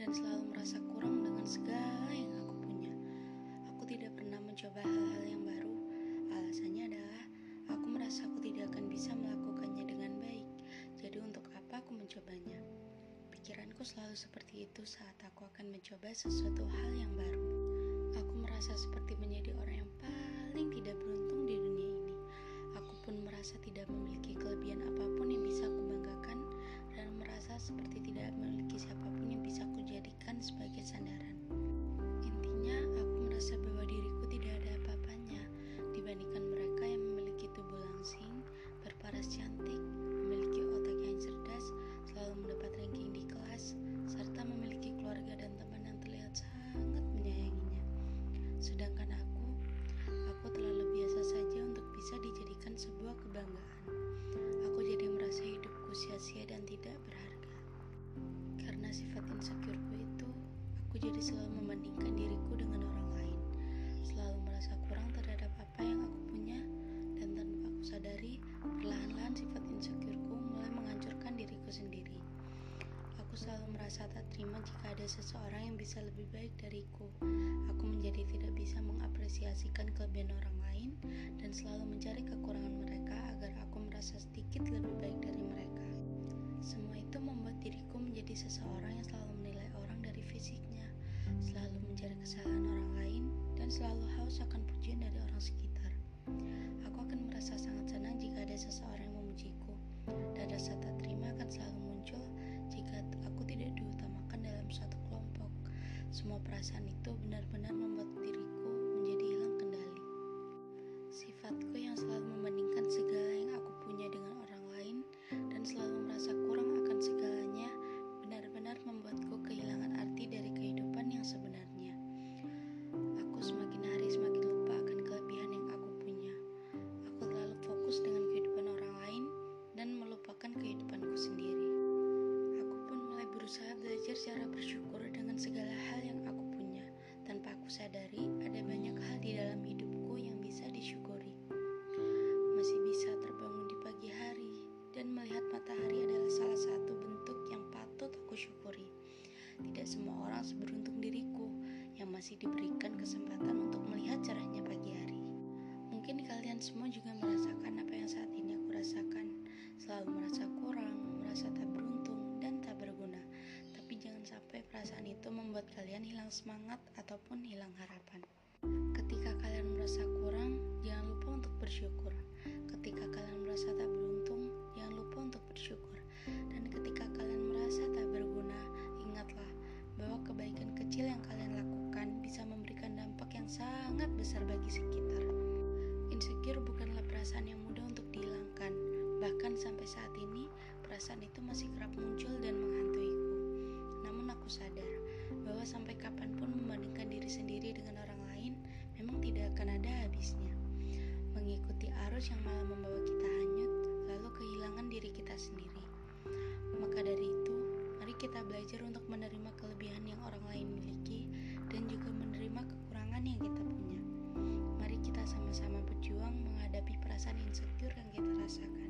dan selalu merasa kurang dengan segala yang aku punya. Aku tidak pernah mencoba hal-hal yang baru. Alasannya adalah aku merasa aku tidak akan bisa melakukannya dengan baik. Jadi untuk apa aku mencobanya? Pikiranku selalu seperti itu saat aku akan mencoba sesuatu hal yang baru. Aku merasa seperti Sedangkan aku, aku terlalu biasa saja untuk bisa dijadikan sebuah kebanggaan. Aku jadi merasa hidupku sia-sia dan tidak berharga. Karena sifat insecureku itu, aku jadi selalu membandingkan diriku dengan orang lain. Selalu merasa kurang terhadap apa yang aku punya dan tanpa aku sadari, perlahan-lahan sifat insecureku mulai menghancurkan diriku sendiri. Selalu merasa tak terima jika ada seseorang yang bisa lebih baik dariku. Aku menjadi tidak bisa mengapresiasikan kelebihan orang lain dan selalu mencari kekurangan mereka agar aku merasa sedikit lebih baik dari mereka. Semua itu membuat diriku menjadi seseorang yang selalu menilai orang dari fisiknya, selalu mencari kesalahan orang lain, dan selalu haus akan pujian dari orang sekitar. Semua perasaan itu benar-benar membuat diriku semua orang seberuntung diriku yang masih diberikan kesempatan untuk melihat cerahnya pagi hari. Mungkin kalian semua juga merasakan apa yang saat ini aku rasakan. Selalu merasa kurang, merasa tak beruntung, dan tak berguna. Tapi jangan sampai perasaan itu membuat kalian hilang semangat ataupun hilang harapan. Ketika kalian merasa kurang, jangan lupa untuk bersyukur. Ketika kalian merasa tak besar bagi sekitar. Insecure bukanlah perasaan yang mudah untuk dihilangkan. Bahkan sampai saat ini, perasaan itu masih kerap muncul dan menghantuiku. Insecure yang kita rasakan.